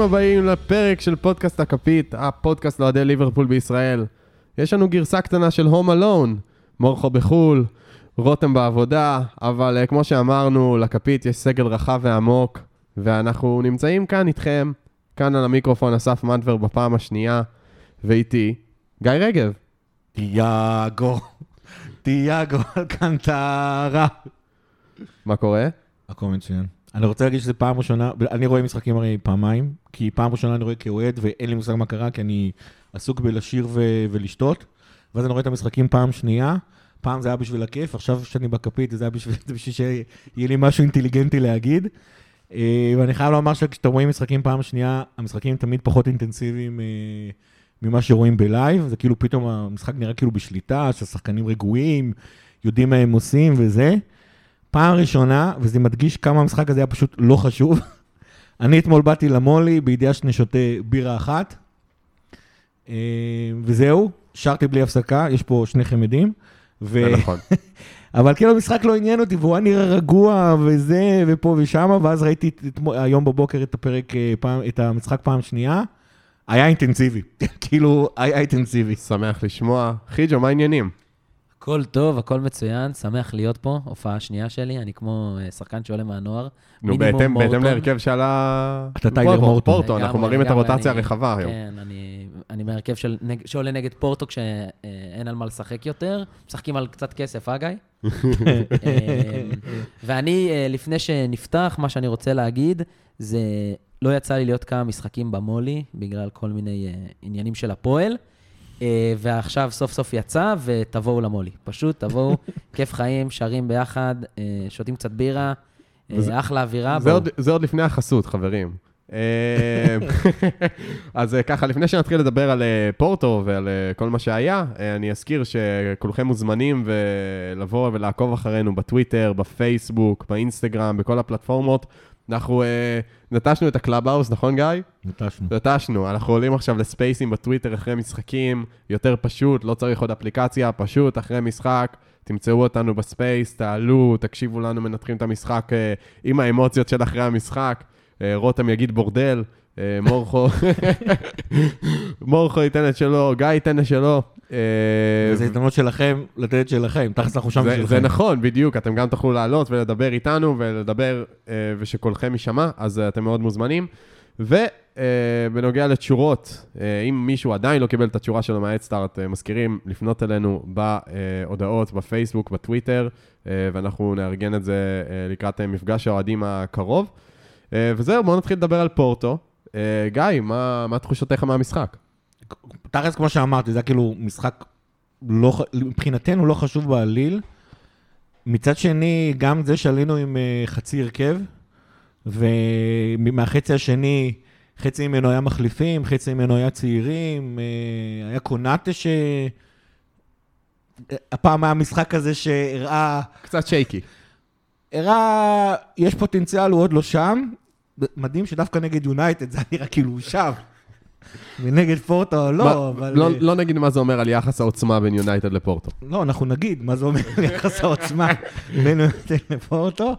ברוכים הבאים לפרק של פודקאסט הכפית, הפודקאסט לאוהדי ליברפול בישראל. יש לנו גרסה קטנה של הום אלון, מורכו בחו"ל, רותם בעבודה, אבל uh, כמו שאמרנו, לכפית יש סגל רחב ועמוק, ואנחנו נמצאים כאן איתכם, כאן על המיקרופון אסף מנטבר בפעם השנייה, ואיתי גיא רגב. תיאגו, תיאגו אלקנטרה. מה קורה? הכל מצוין. אני רוצה להגיד שזו פעם ראשונה, אני רואה משחקים הרי פעמיים, כי פעם ראשונה אני רואה כאוהד ואין לי מושג מה קרה, כי אני עסוק בלשיר ו- ולשתות, ואז אני רואה את המשחקים פעם שנייה, פעם זה היה בשביל הכיף, עכשיו שאני בכפית זה היה בשביל, בשביל שיהיה לי משהו אינטליגנטי להגיד. אה, ואני חייב לומר שכשאתם רואים משחקים פעם שנייה, המשחקים תמיד פחות אינטנסיביים אה, ממה שרואים בלייב, זה כאילו פתאום המשחק נראה כאילו בשליטה, שהשחקנים רגועים, יודעים מה הם עושים וזה. פעם ראשונה, וזה מדגיש כמה המשחק הזה היה פשוט לא חשוב. אני אתמול באתי למולי בידיעה שאני שותה בירה אחת, אה, וזהו, שרתי בלי הפסקה, יש פה שני חמדים. ו... זה נכון. אבל כאילו המשחק לא עניין אותי, והוא היה נראה רגוע וזה, ופה ושמה, ואז ראיתי היום בבוקר את הפרק, אה, פעם, את המשחק פעם שנייה, היה אינטנסיבי, כאילו, היה אינטנסיבי. שמח לשמוע. חיג'ו, מה העניינים? הכל טוב, הכל מצוין, שמח להיות פה, הופעה שנייה שלי, אני כמו אה, שחקן שעולה מהנוער. נו, בהתאם להרכב שעלה... אתה טיילר מורטון. פורטו, אנחנו מראים את הרוטציה הרחבה היום. כן, אני מהרכב שעולה נגד פורטו כשאין על מה לשחק יותר, משחקים על קצת כסף, אה, גיא? אמ, ואני, אה, לפני שנפתח, מה שאני רוצה להגיד, זה לא יצא לי להיות כמה משחקים במולי, בגלל כל מיני עניינים של הפועל. אה, ועכשיו סוף סוף יצא, ותבואו למולי. פשוט תבואו, כיף חיים, שרים ביחד, אה, שותים קצת בירה, אה, וזה, אחלה אווירה. זה עוד, זה עוד לפני החסות, חברים. אז ככה, לפני שנתחיל לדבר על פורטו ועל כל מה שהיה, אני אזכיר שכולכם מוזמנים לבוא ולעקוב אחרינו בטוויטר, בפייסבוק, באינסטגרם, בכל הפלטפורמות. אנחנו אה, נטשנו את ה Clubhouse, נכון גיא? נטשנו. נטשנו, אנחנו עולים עכשיו לספייסים בטוויטר אחרי משחקים, יותר פשוט, לא צריך עוד אפליקציה, פשוט אחרי משחק, תמצאו אותנו ב space, תעלו, תקשיבו לנו, מנתחים את המשחק אה, עם האמוציות של אחרי המשחק. אה, רותם יגיד בורדל, אה, מורכו, מורכו ייתן את שלו, גיא ייתן את שלו. זו הזדמנות שלכם לתת את שלכם, תכלס אנחנו שם בשבילכם. זה נכון, בדיוק, אתם גם תוכלו לעלות ולדבר איתנו ולדבר אה, ושקולכם יישמע, אז אה, אתם מאוד מוזמנים. ובנוגע לתשורות, אה, אם מישהו עדיין לא קיבל את התשורה שלו מהאדסטארט, מזכירים לפנות אלינו בהודעות, בפייסבוק, בטוויטר, ואנחנו נארגן את זה לקראת מפגש האוהדים הקרוב. וזהו, בואו נתחיל לדבר על פורטו. גיא, מה, מה תחושותיך מהמשחק? תכלס, כמו שאמרתי, זה היה כאילו משחק לא, מבחינתנו לא חשוב בעליל. מצד שני, גם זה שעלינו עם uh, חצי הרכב, ומהחצי השני, חצי ממנו היה מחליפים, חצי ממנו היה צעירים, uh, היה קונאטה ש... הפעם היה משחק כזה שהראה... קצת שייקי. הראה, יש פוטנציאל, הוא עוד לא שם. מדהים שדווקא נגד יונייטד זה נראה כאילו הוא שם. ונגד פורטו, לא, אבל... לא, לא נגיד מה זה אומר על יחס העוצמה בין יונייטד לפורטו. לא, אנחנו נגיד מה זה אומר על יחס העוצמה בין יונייטד לפורטו.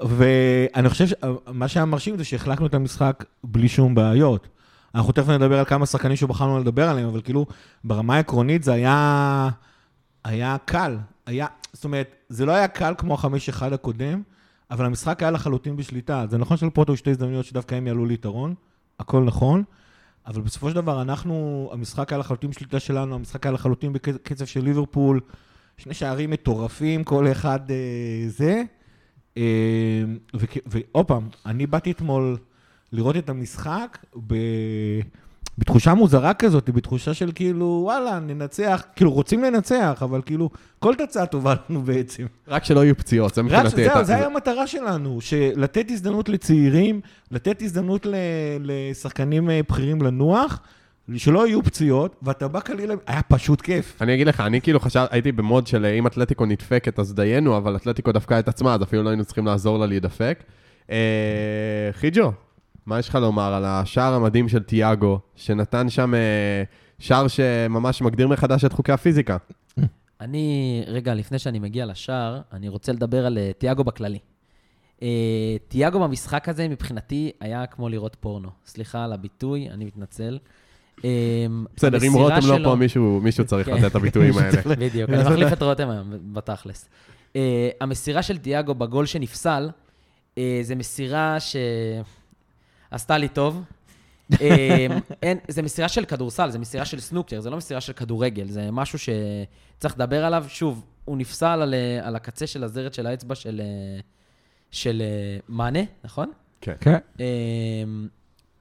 ואני חושב שמה שהיה מרשים זה שהחלקנו את המשחק בלי שום בעיות. אנחנו תכף נדבר על כמה שחקנים שבחרנו לדבר עליהם, אבל כאילו, ברמה העקרונית זה היה... היה קל. היה... זאת אומרת, זה לא היה קל כמו החמש אחד הקודם, אבל המשחק היה לחלוטין בשליטה. זה נכון שלפורטו יש שתי הזדמנויות שדווקא הם יעלו ליתרון, הכל נכון. אבל בסופו של דבר, אנחנו, המשחק היה לחלוטין בשליטה שלנו, המשחק היה לחלוטין בקצב של ליברפול, שני שערים מטורפים, כל אחד אה, זה. אה, ועוד פעם, אני באתי אתמול לראות את המשחק ב... בתחושה מוזרה כזאת, בתחושה של כאילו, וואלה, ננצח, כאילו, רוצים לנצח, אבל כאילו, כל תוצאה טובה לנו בעצם. רק שלא יהיו פציעות, זה מבחינתי. זהו, זה היה המטרה שלנו, לתת הזדמנות לצעירים, לתת הזדמנות לשחקנים אה, בכירים לנוח. שלא יהיו פציעות, ואתה בא קליל, היה פשוט כיף. אני אגיד לך, אני כאילו חשב, הייתי במוד של אה, אם אתלטיקו נדפקת אז דיינו, אבל אתלטיקו דפקה את עצמה, אז אפילו לא היינו צריכים לעזור לה להידפק. אה, חיג'ו, מה יש לך לומר על השער המדהים של תיאגו, שנתן שם אה, שער שממש מגדיר מחדש את חוקי הפיזיקה? אני, רגע, לפני שאני מגיע לשער, אני רוצה לדבר על אה, תיאגו בכללי. אה, תיאגו במשחק הזה, מבחינתי, היה כמו לראות פורנו. סליחה על הביטוי, אני מתנצל. בסדר, אם רותם לא פה, מישהו צריך כן. לתת את הביטויים האלה. בדיוק, אני מחליף את רותם היום, בתכלס. המסירה של תיאגו בגול שנפסל, זה מסירה שעשתה לי טוב. uh, אין, זה מסירה של כדורסל, זה מסירה של סנוקר, זה לא מסירה של כדורגל, זה משהו שצריך לדבר עליו. שוב, הוא נפסל על, אה, על הקצה של הזרת של האצבע של, אה, של אה, מאנה, נכון? כן. כן. אמ,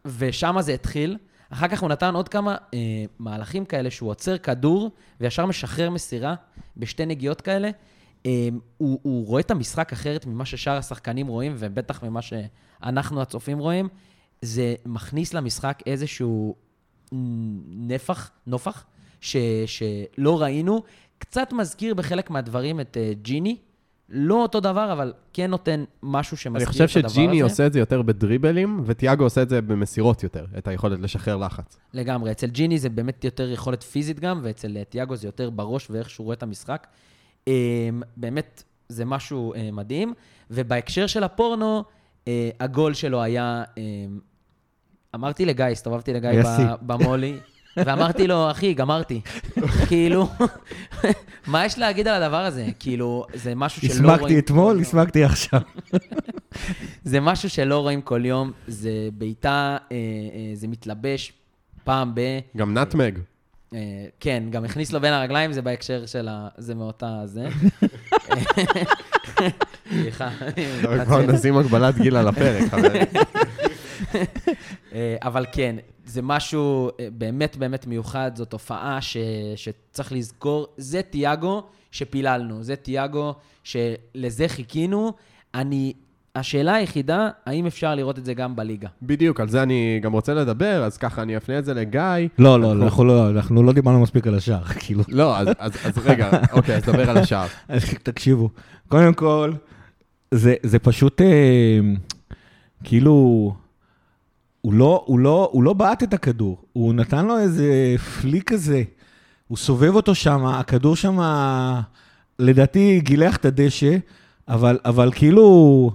ושם זה התחיל. אחר כך הוא נתן עוד כמה אה, מהלכים כאלה, שהוא עוצר כדור וישר משחרר מסירה בשתי נגיעות כאלה. אה, הוא, הוא רואה את המשחק אחרת ממה ששאר השחקנים רואים, ובטח ממה שאנחנו הצופים רואים. זה מכניס למשחק איזשהו נפח, נופח, ש, שלא ראינו. קצת מזכיר בחלק מהדברים את אה, ג'יני. לא אותו דבר, אבל כן נותן משהו שמזכיר אני את חושב הדבר הזה. שג'יני עושה את זה יותר בדריבלים, וטיאגו עושה את זה במסירות יותר, את היכולת לשחרר לחץ. לגמרי. אצל ג'יני זה באמת יותר יכולת פיזית גם, ואצל אה, תיאגו זה יותר בראש ואיך שהוא רואה את המשחק. אה, באמת, זה משהו אה, מדהים. ובהקשר של הפורנו, אה, הגול שלו היה... אה, אמרתי לגיא, הסתובבתי לגיא. במולי, ואמרתי לו, אחי, גמרתי. כאילו, מה יש להגיד על הדבר הזה? כאילו, זה משהו שלא רואים... הסמקתי אתמול, הסמקתי עכשיו. זה משהו שלא רואים כל יום, זה בעיטה, אה, אה, זה מתלבש פעם ב... גם נטמג. אה, כן, גם הכניס לו בין הרגליים, זה בהקשר של ה... זה מאותה זה. סליחה. כבר. נשים הגבלת גיל על הפרק, חברים. אה, אבל כן, זה משהו אה, באמת באמת מיוחד, זו תופעה ש... שצריך לזכור, זה תיאגו שפיללנו, זה תיאגו שלזה חיכינו. אני... השאלה היחידה, האם אפשר לראות את זה גם בליגה? בדיוק, על זה אני גם רוצה לדבר, אז ככה אני אפנה את זה לגיא. לא, לא, אנחנו לא, אנחנו לא דיברנו מספיק על השער, כאילו. לא, אז- אז אז רגע, אוקיי, אז דבר על השער. תקשיבו, קודם כל, זה, זה פשוט, אה, כאילו, הוא לא, הוא, לא, הוא לא בעט את הכדור, הוא נתן לו איזה פליק כזה, הוא סובב אותו שם, הכדור שם, לדעתי גילח את הדשא, אבל, אבל כאילו,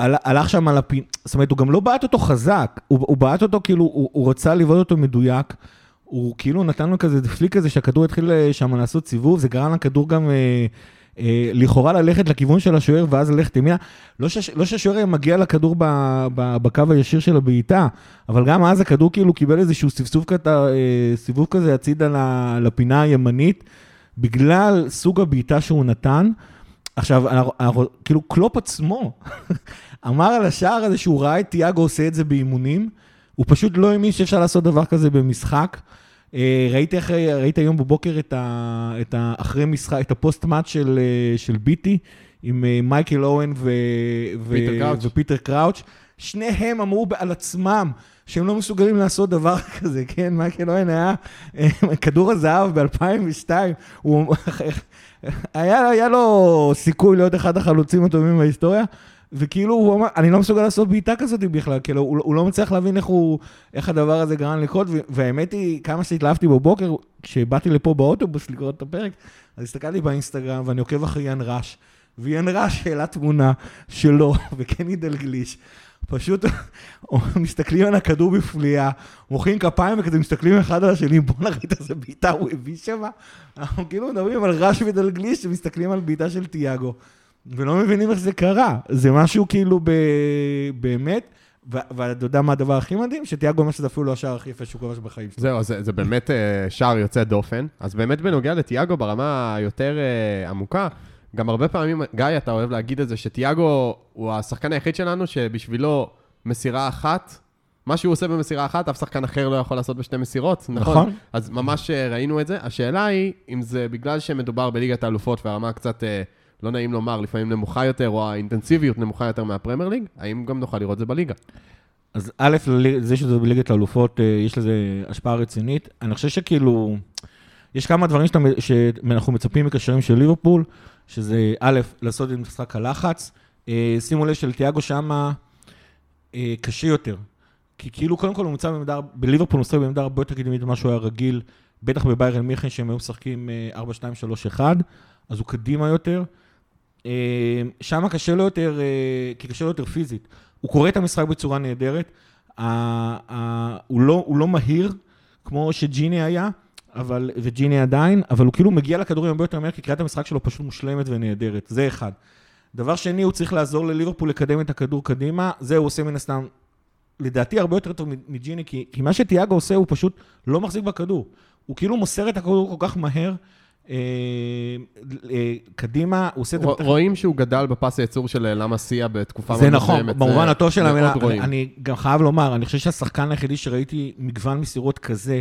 הלך שם על הפין, זאת אומרת, הוא גם לא בעט אותו חזק, הוא, הוא בעט אותו כאילו, הוא, הוא רצה לבעוט אותו מדויק, הוא כאילו נתן לו כזה פליק כזה שהכדור התחיל אה, שם לעשות סיבוב, זה גרם לכדור גם אה, אה, לכאורה ללכת לכיוון של השוער ואז ללכת ימינה. לא, לא שהשוער היה מגיע לכדור ב, ב, בקו הישיר של הבעיטה, אבל גם אז הכדור כאילו קיבל איזשהו סבסוב כזה, אה, סיבוב כזה הצידה לפינה הימנית, בגלל סוג הבעיטה שהוא נתן. עכשיו, אנחנו, אנחנו, כאילו קלופ עצמו אמר על השער הזה שהוא ראה את תיאגו עושה את זה באימונים, הוא פשוט לא האמין שאפשר לעשות דבר כזה במשחק. אה, ראיתי, אחרי, ראיתי היום בבוקר את, ה, את ה, אחרי משחק, את ה post-match של, אה, של BT, עם אה, מייקל אוהן ו, ו, קראוץ'. ופיטר קראוץ'. שניהם אמרו על עצמם שהם לא מסוגלים לעשות דבר כזה, כן? מייקל אוהן היה אה, כדור הזהב ב-2002, הוא... היה, היה לו סיכוי להיות אחד החלוצים הטובים בהיסטוריה, וכאילו הוא אמר, אני לא מסוגל לעשות בעיטה כזאת בכלל, כאילו, הוא, הוא לא מצליח להבין איך, הוא, איך הדבר הזה גרם לקרות, והאמת היא, כמה שהתלהבתי בבוקר, כשבאתי לפה באוטובוס לקרוא את הפרק, אז הסתכלתי באינסטגרם ואני עוקב אחרי יאן ראש, ויאן ראש העלה תמונה שלו וקני דלגליש. פשוט מסתכלים על הכדור בפליאה, מוחאים כפיים וכזה מסתכלים אחד על השני, בוא נראית איזה בעיטה הוא הביא שם. אנחנו כאילו מדברים על רש ודלגליש שמסתכלים על בעיטה של תיאגו, ולא מבינים איך זה קרה. זה משהו כאילו ב... באמת, ו- ואתה יודע מה הדבר הכי מדהים? שתיאגו אומר שזה אפילו לא השער הכי יפה שהוא כבש בחיים שלו. זהו, זה, זה באמת אה, שער יוצא דופן. אז באמת בנוגע לתיאגו ברמה היותר אה, עמוקה, גם הרבה פעמים, גיא, אתה אוהב להגיד את זה, שתיאגו הוא השחקן היחיד שלנו שבשבילו מסירה אחת, מה שהוא עושה במסירה אחת, אף שחקן אחר לא יכול לעשות בשתי מסירות, נכון? נכון. אז ממש אה, ראינו את זה. השאלה היא, אם זה בגלל שמדובר בליגת האלופות והרמה קצת, אה, לא נעים לומר, לפעמים נמוכה יותר, או האינטנסיביות נמוכה יותר מהפרמייר ליג, האם גם נוכל לראות את זה בליגה? אז א', זה שזה בליגת האלופות, אה, יש לזה השפעה רצינית. אני חושב שכאילו, יש כמה דברים שאתה, שאנחנו מצפים מקשרים של ליברפול, שזה א', לעשות את משחק הלחץ. אה, שימו לב שלתיאגו שמה אה, קשה יותר. כי כאילו, קודם כל הוא נמצא בעמדה, בליברפול הוא משחק בעמדה הרבה יותר קדמית ממה שהוא היה רגיל, בטח בביירן מיכן שהם היו משחקים אה, 4-2-3-1, אז הוא קדימה יותר. אה, שם קשה לו יותר, כי קשה לו יותר פיזית. הוא קורא את המשחק בצורה נהדרת. הוא לא, הוא לא מהיר, כמו שג'יני היה, אבל, וג'יני עדיין, אבל הוא כאילו מגיע לכדורים הרבה יותר מהר, כי קריאת המשחק שלו פשוט מושלמת ונהדרת. זה אחד. דבר שני, הוא צריך לעזור לליברפול לקדם את הכדור קדימה. זה הוא עושה מן הסתם, לדעתי, הרבה יותר טוב מג'יני, כי, כי מה שתיאגו עושה, הוא פשוט לא מחזיק בכדור. הוא כאילו מוסר את הכדור כל כך מהר. אה, אה, קדימה, הוא עושה את זה... רואים שהוא גדל בפס הייצור של אה, לה מאסיה בתקופה זה מאוד נכון, מסוימת, במובן זה הטוב של המילה. אני, גם חייב לומר, אני חושב שהשחקן היחידי שראיתי מגוון מסירות כזה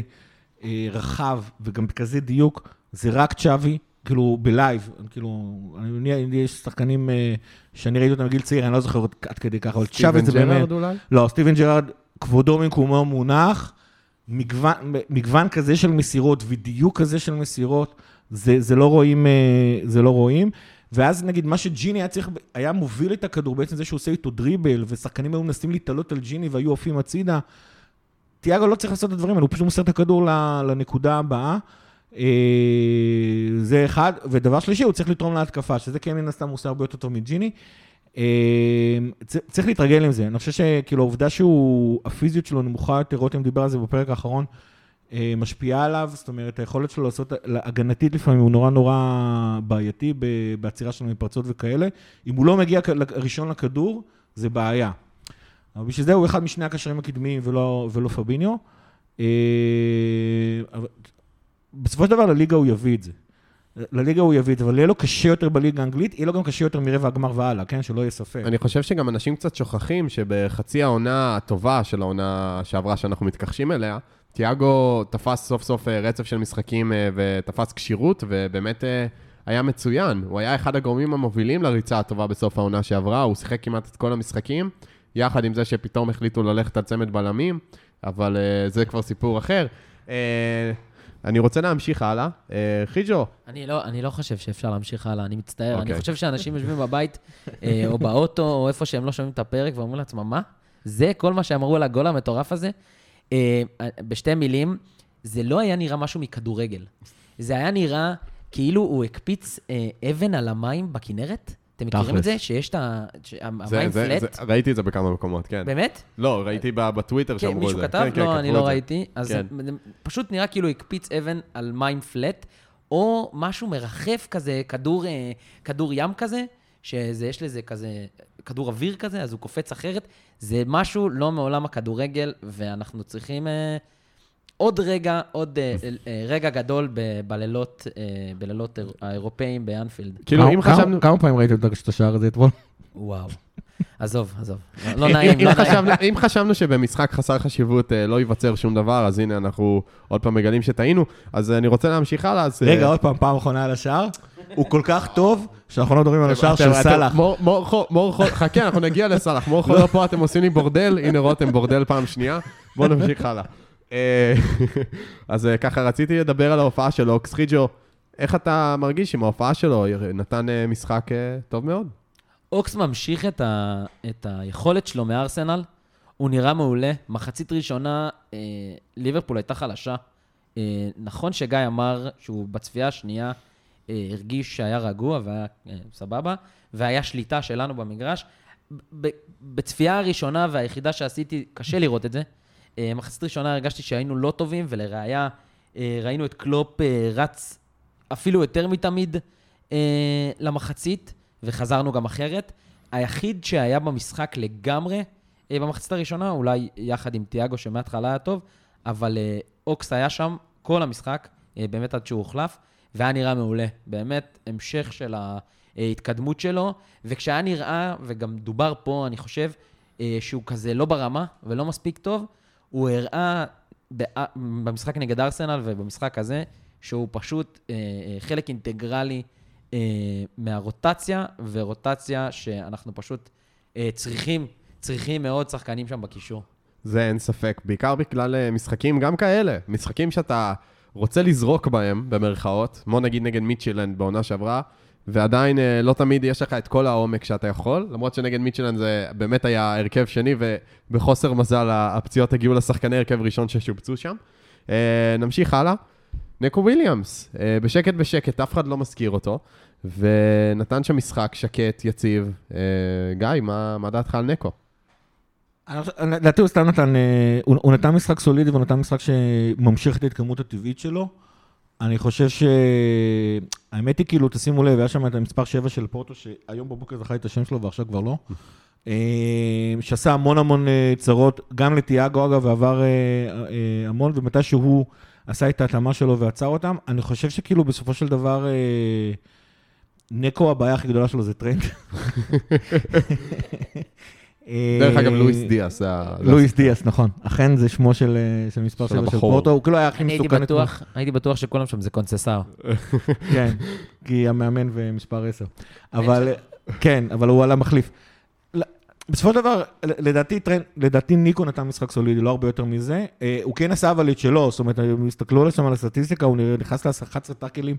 רחב וגם בכזה דיוק, זה רק צ'אבי, כאילו ב live, כאילו, אני מניח, יש שחקנים אה, שאני ראיתי אותם בגיל צעיר, אני לא זוכר עד כדי ככה, אבל צ'אבי זה סטיבן באמת... ג'רארד אולי? לא, סטיבן ג'רארד, כבודו במקומו מונח, מגוון, מגוון כזה של מסירות ודיוק כזה של מסירות, זה, זה לא רואים, אה, זה לא רואים. ואז נגיד, מה שג'יני היה צריך, היה מוביל את הכדור, בעצם זה שהוא עושה איתו דריבל, ושחקנים היו מנסים להתעלות על ג'יני והיו עפים הצידה. תיאגו לא צריך לעשות את הדברים האלה, הוא פשוט מוסר את הכדור לנקודה הבאה. אה, זה אחד, ודבר שלישי, הוא צריך לתרום להתקפה, שזה כן מן הסתם עושה הרבה יותר טוב מג'יני. אה, צריך להתרגל עם זה. אני חושב שכאילו העובדה שהוא, הפיזיות שלו נמוכה יותר, רותם דיבר על זה בפרק האחרון, אה, משפיעה עליו, זאת אומרת, היכולת שלו לעשות, הגנתית לפעמים הוא נורא נורא בעייתי בעצירה שלו מפרצות וכאלה. אם הוא לא מגיע ראשון לכדור, זה בעיה. אבל בשביל זה הוא אחד משני הקשרים הקדמיים ולא, ולא פביניו. אה, בסופו של דבר לליגה הוא יביא את זה. לליגה הוא יביא את זה, אבל יהיה לו קשה יותר בליגה האנגלית, יהיה לו גם קשה יותר מרבע הגמר והלאה, כן? שלא יהיה ספק. אני חושב שגם אנשים קצת שוכחים שבחצי העונה הטובה של העונה שעברה, שאנחנו מתכחשים אליה, תיאגו תפס סוף סוף אה, רצף של משחקים אה, ותפס כשירות, ובאמת היה מצוין. הוא היה אחד הגורמים המובילים לריצה הטובה בסוף העונה שעברה, הוא שיחק כמעט את כל המשחקים, יחד עם זה שפתאום החליטו ללכת על צמד בלמים, אבל אה, זה כבר סיפור אחר. אה, אני רוצה להמשיך הלאה. אה, חיג'ו, אני לא, אני לא חושב שאפשר להמשיך הלאה, אני מצטער. אני אוקיי. חושב שאנשים יושבים בבית, אה, או באוטו, או איפה שהם לא שומעים את הפרק, ואומרים לעצמם, מה? זה כל מה שאמרו על הגול המטורף הזה? אה, בשתי מילים, זה לא היה נראה משהו מכדורגל. זה היה נראה כאילו הוא הקפיץ אה, אבן על המים בכנרת. אתם מכירים. את זה? שיש את ה... זה, פלט? ראיתי את זה בכמה מקומות, כן. באמת? לא, ראיתי בטוויטר כן, שאמרו את זה. מישהו כתב? כן, כן, לא, אני לא. ראיתי. אז כן. פשוט נראה כאילו הקפיץ אבן על מים פלט, או משהו מרחף כזה, כדור, אה, כדור ים כזה, שיש לזה כזה, כדור אוויר כזה, אז הוא קופץ אחרת. זה משהו לא מעולם הכדורגל, ואנחנו צריכים אה, עוד רגע, עוד אה, אה, רגע גדול בלילות, אה, בלילות האיר- האירופאים באנפילד. כאילו, כמה- אם חשבנו... כמה פעמים ראיתם את השער הזה אתמול? וואו. עזוב, עזוב. לא נעים, אם לא נעים. חשבנו- אם חשבנו שבמשחק חסר חשיבות אה, לא ייווצר שום דבר, אז הנה, אנחנו עוד פעם מגלים שטעינו. אז אני רוצה להמשיך הלאה, אז... אה, רגע, עוד פעם, פעם אחרונה על השער. הוא כל כך טוב, שאנחנו לא מדברים על השער של סאלח. מור- מורכו, מורכו, חכה, אנחנו נגיע לסאלח. מורכו לא פה, אתם עושים לי בורדל, הנה רותם, בורדל פעם שנייה. בואו נמשיך הלאה. אה, אז אה, ככה, רציתי לדבר על ההופעה של אוקס חיג'ו. איך אתה מרגיש עם ההופעה שלו? נתן אה, משחק טוב מאוד. אוקס ממשיך את, ה, את היכולת שלו מארסנל, הוא נראה מעולה. מחצית ראשונה, אה, ליברפול הייתה חלשה. אה, נכון שגיא אמר שהוא בצפייה השנייה אה, הרגיש שהיה רגוע והיה אה, סבבה, והיה שליטה שלנו במגרש. ב, בצפייה הראשונה והיחידה שעשיתי, קשה לראות את זה. אה, מחצית ראשונה הרגשתי שהיינו לא טובים, ולראיה, אה, ראינו את קלופ אה, רץ אפילו יותר מתמיד למחצית, וחזרנו גם אחרת. היחיד שהיה במשחק לגמרי במחצית הראשונה, אולי יחד עם תיאגו שמההתחלה היה טוב, אבל אוקס היה שם כל המשחק, באמת עד שהוא הוחלף, והיה נראה מעולה. באמת, המשך של ההתקדמות שלו, וכשהיה נראה, וגם דובר פה, אני חושב, שהוא כזה לא ברמה ולא מספיק טוב, הוא הראה במשחק נגד ארסנל ובמשחק הזה, שהוא פשוט אה, אה, חלק אינטגרלי אה, מהרוטציה, ורוטציה שאנחנו פשוט צריכים, צריכים מאוד שחקנים שם בקישור. זה אין ספק, בעיקר בגלל משחקים גם כאלה, משחקים שאתה רוצה לזרוק בהם, במרכאות, כמו נגיד נגד מיטשילנד בעונה שעברה, ועדיין אה, לא תמיד יש לך את כל העומק שאתה יכול, למרות שנגד מיטשילנד זה באמת היה הרכב שני, ובחוסר מזל הפציעות הגיעו לשחקני הרכב ראשון ששובצו שם. אה, נמשיך הלאה. נקו וויליאמס, אה, בשקט בשקט, אף אחד לא מזכיר אותו, ונתן שם משחק שקט, יציב. גיא, מה, מה דעתך על נקו? לדעתי הוא סתם נתן, הוא הוא נתן משחק סולידי והוא נתן משחק שממשיך את ההתקדמות הטבעית שלו. אני חושב ש... האמת היא, כאילו, תשימו לב, היה שם את המספר 7 של פורטו, שהיום בבוקר זכה את השם שלו ועכשיו כבר לא. אה, שעשה המון המון אה, צרות, גם לתיאגו אגב, ועבר אה, המון, ומתי שהוא עשה את ההתאמה שלו ועצר אותם, אני חושב שכאילו בסופו של דבר, נקו הבעיה הכי גדולה שלו זה טרנט. דרך אגב, אה, לואיס דיאס. לואיס דיאס, נכון. אכן זה שמו של אה, של מספר 7 של. פורטו, הוא כאילו היה הכי מסוכן הייתי בטוח שכולם שם זה קונסייסאו. כן, כי המאמן ומספר 10. אבל, כן, אבל הוא על המחליף. בסופו של דבר, לדעתי, טרנט, לדעתי ניקו נתן משחק סולידי, לא הרבה יותר מזה. אה, הוא כן עשה אבל את שלו, זאת אומרת, אם תסתכלו לשם על הסטטיסטיקה, הוא נכנס ל-11 טאקלים,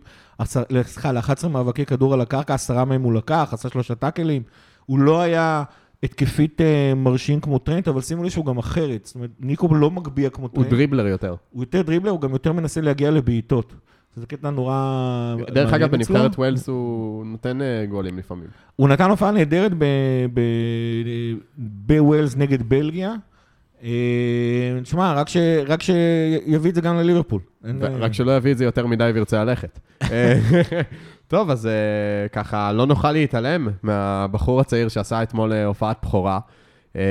סליחה, ל-11 מאבקי כדור על הקרקע, עשרה מהם הוא לקח, עשה שלושה טאקלים. הוא לא היה התקפית אה, מרשים כמו טרנט, אבל שימו לב שהוא גם אחרת. זאת אומרת, ניקו לא מגביה כמו הוא טרנט. dribbler יותר. הוא יותר dribbler, הוא גם יותר מנסה להגיע לבעיטות. זה קטע נורא... דרך אגב. בנבחרת ווילס הוא נותן אה, גולים לפעמים. הוא נתן הופעה נהדרת ב- בווילס נגד בלגיה. אה, תשמע, רק ש- רק שיביא את זה גם לליברפול. רק שלא יביא את זה יותר מדי וירצה ללכת. אה, טוב, אז אה, ככה, לא נוכל להתעלם מהבחור הצעיר שעשה אתמול אה, הופעת בכורה אה,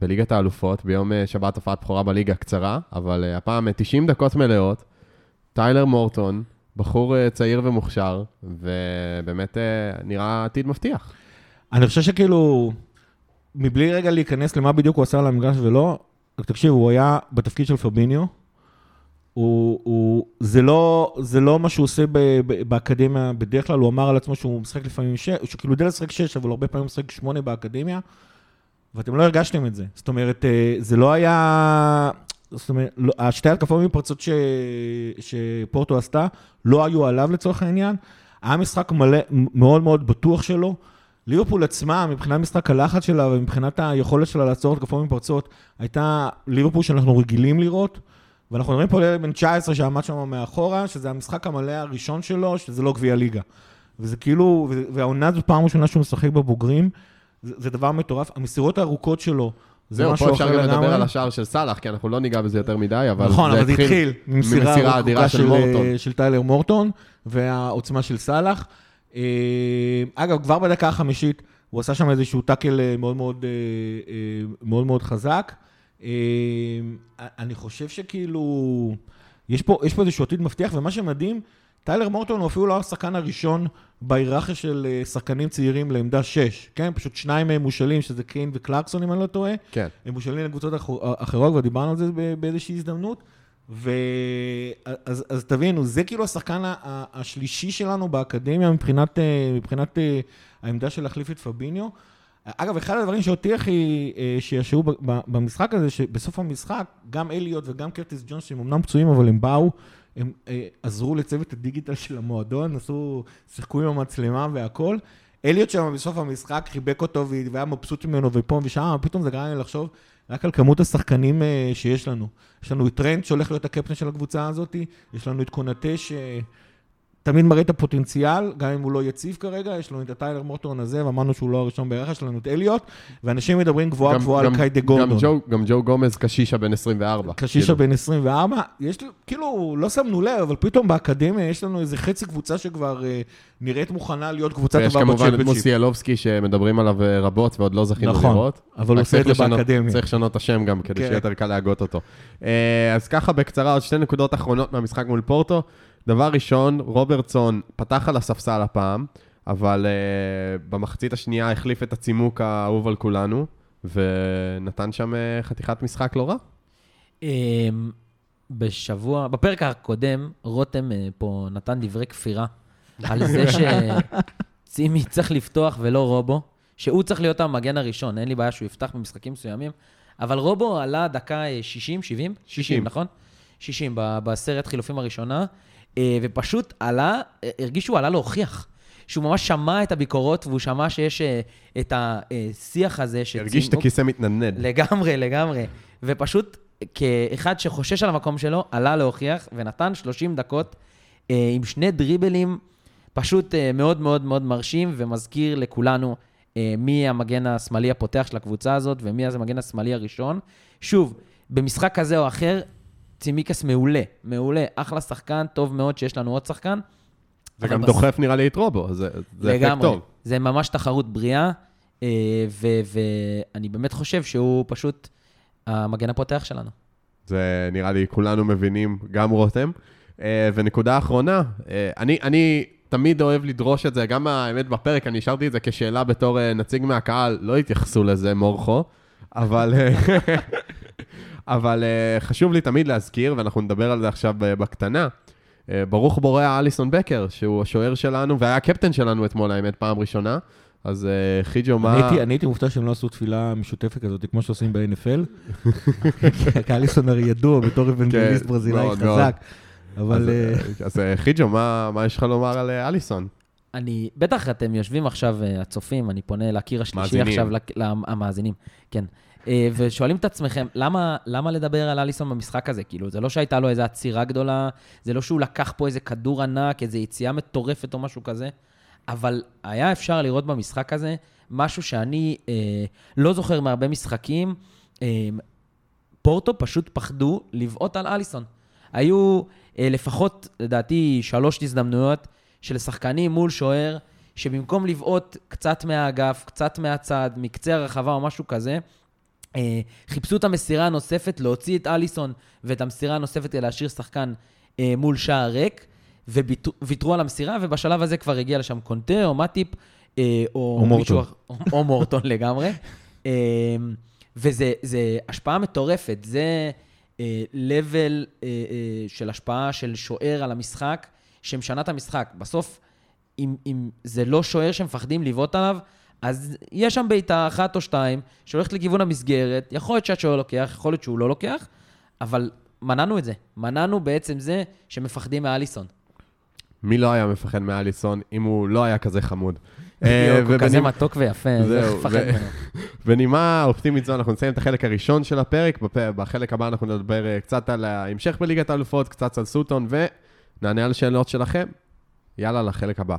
בליגת האלופות, ביום אה, שבת הופעת בכורה בליגה קצרה, אבל אה, הפעם אה, 90 דקות מלאות, טיילר מורטון, בחור אה, צעיר ומוכשר, ובאמת אה, נראה עתיד מבטיח. אני חושב שכאילו, מבלי רגע להיכנס למה בדיוק הוא עשה על המגרש ולא, תקשיב, הוא היה בתפקיד של פביניו. הוא, הוא, זה, לא, זה לא מה שהוא עושה ב, ב, באקדמיה, בדרך כלל הוא אמר על עצמו שהוא משחק לפעמים שש, שכאילו יודע לשחק שש, אבל הרבה פעמים הוא משחק שמונה באקדמיה, ואתם לא הרגשתם את זה. זאת אומרת, אה, זה לא היה... זאת אומרת, לא, השתי התקפות מפרצות ש, שפורטו עשתה, לא היו עליו לצורך העניין. היה משחק מלא, מאוד מאוד בטוח שלו. ליברפול עצמה, מבחינת משחק הלחץ שלה ומבחינת היכולת שלה לעצור התקפות מפרצות, הייתה ליברפול שאנחנו רגילים לראות. ואנחנו מדברים פה על ילד בן 19 שעמד שם מאחורה, שזה המשחק המלא הראשון שלו, שזה לא גביע ליגה. וזה כאילו, והעונה זו פעם ראשונה שהוא משחק בבוגרים, זה, זה דבר מטורף. המסירות הארוכות שלו, זה זהו, משהו פה אחר אפשר גם לדבר לגמרי. על השער של סאלח, כי אנחנו לא ניגע בזה יותר מדי, אבל נכון, אבל זה התחיל ממסירה אדירה ארוכה של של, מורטון. של טיילר מורטון, והעוצמה של סאלח. אה, אגב, כבר בדקה החמישית, הוא עשה שם איזשהו טאקל אה, מאוד מאוד, אה, מאוד, מאוד חזק. אני חושב שכאילו, יש פה, יש פה איזשהו עתיד מבטיח, ומה שמדהים, טיילר מורטון הוא אפילו לא השחקן הראשון בהיררכיה של שחקנים צעירים לעמדה 6, כן? פשוט שניים מהם מושאלים, שזה קיין וקלרקסון, אם אני לא טועה. כן. הם מושאלים לקבוצות אח- אחרות, כבר דיברנו על זה באיזושהי הזדמנות. ו... אז, אז תבינו, זה כאילו השחקן השלישי שלנו באקדמיה מבחינת, אה, מבחינת אה, העמדה של להחליף את פביניו. אגב, אחד הדברים שאותי הכי אה, שישעו במשחק הזה, שבסוף המשחק, גם אליוט וגם קרטיס ג'ונס, שהם אמנם פצועים, אבל הם באו, הם עזרו לצוות הדיגיטל של המועדון, עשו, שיחקו עם המצלמה והכל. אליוט שם בסוף המשחק חיבק אותו והיה מבסוט ממנו ופה ושם, פתאום זה גרם לי לחשוב רק על כמות השחקנים אה, שיש לנו. יש לנו את טרנד שהולך להיות הקפטן של הקבוצה הזאת, יש לנו את קונטה שתמיד מראה את הפוטנציאל, גם אם הוא לא יציב כרגע, יש לנו את הטיילר מורטון הזה, ואמרנו שהוא לא הראשון בערך, יש לנו את אליוט, ואנשים מדברים גבוהה גם- גבוהה גם- על קיידה גם גורדון. ג'ו- גם ג'ו גומז קשישה בן 24. קשישה כאילו. בן 24, יש, כאילו, לא שמנו לב, אבל פתאום באקדמיה יש לנו איזה חצי קבוצה שכבר אה, נראית מוכנה להיות קבוצה ויש טובה כמובן את בצ'מפיונשיפ. מוסיאלובסקי שמדברים עליו אה, רבות ועוד לא זכינו נכון, לראות. אבל הוא עושה את זה באקדמיה. צריך לשנות את השם גם, כדי כן. שיהיה יותר קל להגות אותו. אה, אז ככה בקצרה, עוד שתי נקודות אחרונות מהמשחק מול פורטו. דבר ראשון, רוברטסון פתח על הספסל הפעם, אבל uh, במחצית השנייה החליף את הצימוק האהוב על כולנו, ונתן שם uh, חתיכת משחק לא רע. אמ, בשבוע, בפרק הקודם, רותם אה, פה נתן דברי כפירה על זה שצימי צריך לפתוח ולא רובו, שהוא צריך להיות המגן הראשון, אין לי בעיה שהוא יפתח במשחקים מסוימים, אבל רובו עלה דקה אה, 60, 70? 60, נכון? 60, ב- בעשרת חילופים הראשונה, ופשוט עלה, אה, הרגיש שהוא עלה להוכיח. שהוא ממש שמע את הביקורות, והוא שמע שיש אה, את השיח הזה שצימוק... הרגיש את הכיסא מתנדנד. לגמרי, לגמרי. ופשוט כאחד שחושש על המקום שלו, עלה להוכיח ונתן 30 דקות אה, עם שני דריבלים פשוט אה, מאוד מאוד מאוד מרשים ומזכיר לכולנו אה, מי המגן השמאלי הפותח של הקבוצה הזאת ומי המגן השמאלי הראשון. שוב, במשחק כזה או אחר, צימיקס מעולה, מעולה, אחלה שחקן, טוב מאוד שיש לנו עוד שחקן. זה גם בס- דוחף נראה לי את רובו, זה זה אפקט. טוב. זה ממש תחרות בריאה, אה, ואני באמת חושב שהוא פשוט המגן הפותח שלנו. זה נראה לי כולנו מבינים, גם רותם. אה, ונקודה אחרונה, אה, אני, אני תמיד אוהב לדרוש את זה, גם האמת בפרק, אני השארתי את זה כשאלה בתור נציג מהקהל, לא התייחסו לזה, מורכו, אבל, אבל אה, חשוב לי תמיד להזכיר, ואנחנו נדבר על זה עכשיו אה, בקטנה, אה, ברוך בורא אליסון בקר, שהוא השוער שלנו, והיה הקפטן שלנו אתמול, האמת, פעם ראשונה. אז אה, חיג'ו, מה... אני הייתי- מופתע שהם לא עשו תפילה משותפת כזאת, כמו שעושים ב-NFL. כי אליסון הרי ידוע בתור אבנגליסט כן, ברזילאי. חזק. אבל אז, אז חיג'ו, מה, מה יש לך לומר על אליסון? אני, בטח אתם יושבים עכשיו, הצופים, אני פונה לקיר השלישי מאזינים. עכשיו, המאזינים, כן. אה, ושואלים את עצמכם, למה, למה לדבר על אליסון במשחק הזה? כאילו, זה לא שהייתה לו איזו עצירה גדולה, זה לא שהוא לקח פה איזה כדור ענק, איזו יציאה מטורפת או משהו כזה, אבל היה אפשר לראות במשחק הזה משהו שאני אה, לא זוכר מהרבה משחקים. אה, פורטו פשוט פחדו לבעוט על אליסון. היו אה, לפחות, לדעתי, שלוש הזדמנויות של שחקנים מול שוער, שבמקום לבעוט קצת מהאגף, קצת מהצד, מקצה הרחבה או משהו כזה, אה, חיפשו את המסירה הנוספת, להוציא את אליסון ואת המסירה הנוספת כדי להשאיר שחקן אה, מול שער ריק, וויתרו על המסירה, ובשלב הזה כבר הגיע לשם קונטה או מטיפ, אה, או, או מורטון. או, או מורטון לגמרי. אה, וזה זה השפעה מטורפת, זה אה, level אה, אה, של השפעה של שוער על המשחק, שמשנה את המשחק. בסוף, אם, אם זה לא שוער שמפחדים לבעוט עליו, אז יש שם בעיטה אחת או שתיים שהולכת לכיוון המסגרת, יכול להיות שהשוער לוקח, יכול להיות שהוא לא לוקח, אבל מנענו את זה. מנענו בעצם זה שמפחדים מאליסון. מי לא היה מפחד מאליסון אם הוא לא היה כזה חמוד? אה, בדיוק, הוא כזה מתוק ויפה, זה זהו, מפחד ממנו. בנימה אופטימית זו, אנחנו נסיים את החלק הראשון של הפרק. בחלק הבא אנחנו נדבר אה, קצת על ההמשך בליגת האלופות, קצת על סוטון, ונענה על שאלות שלכם. יאללה, לחלק הבא.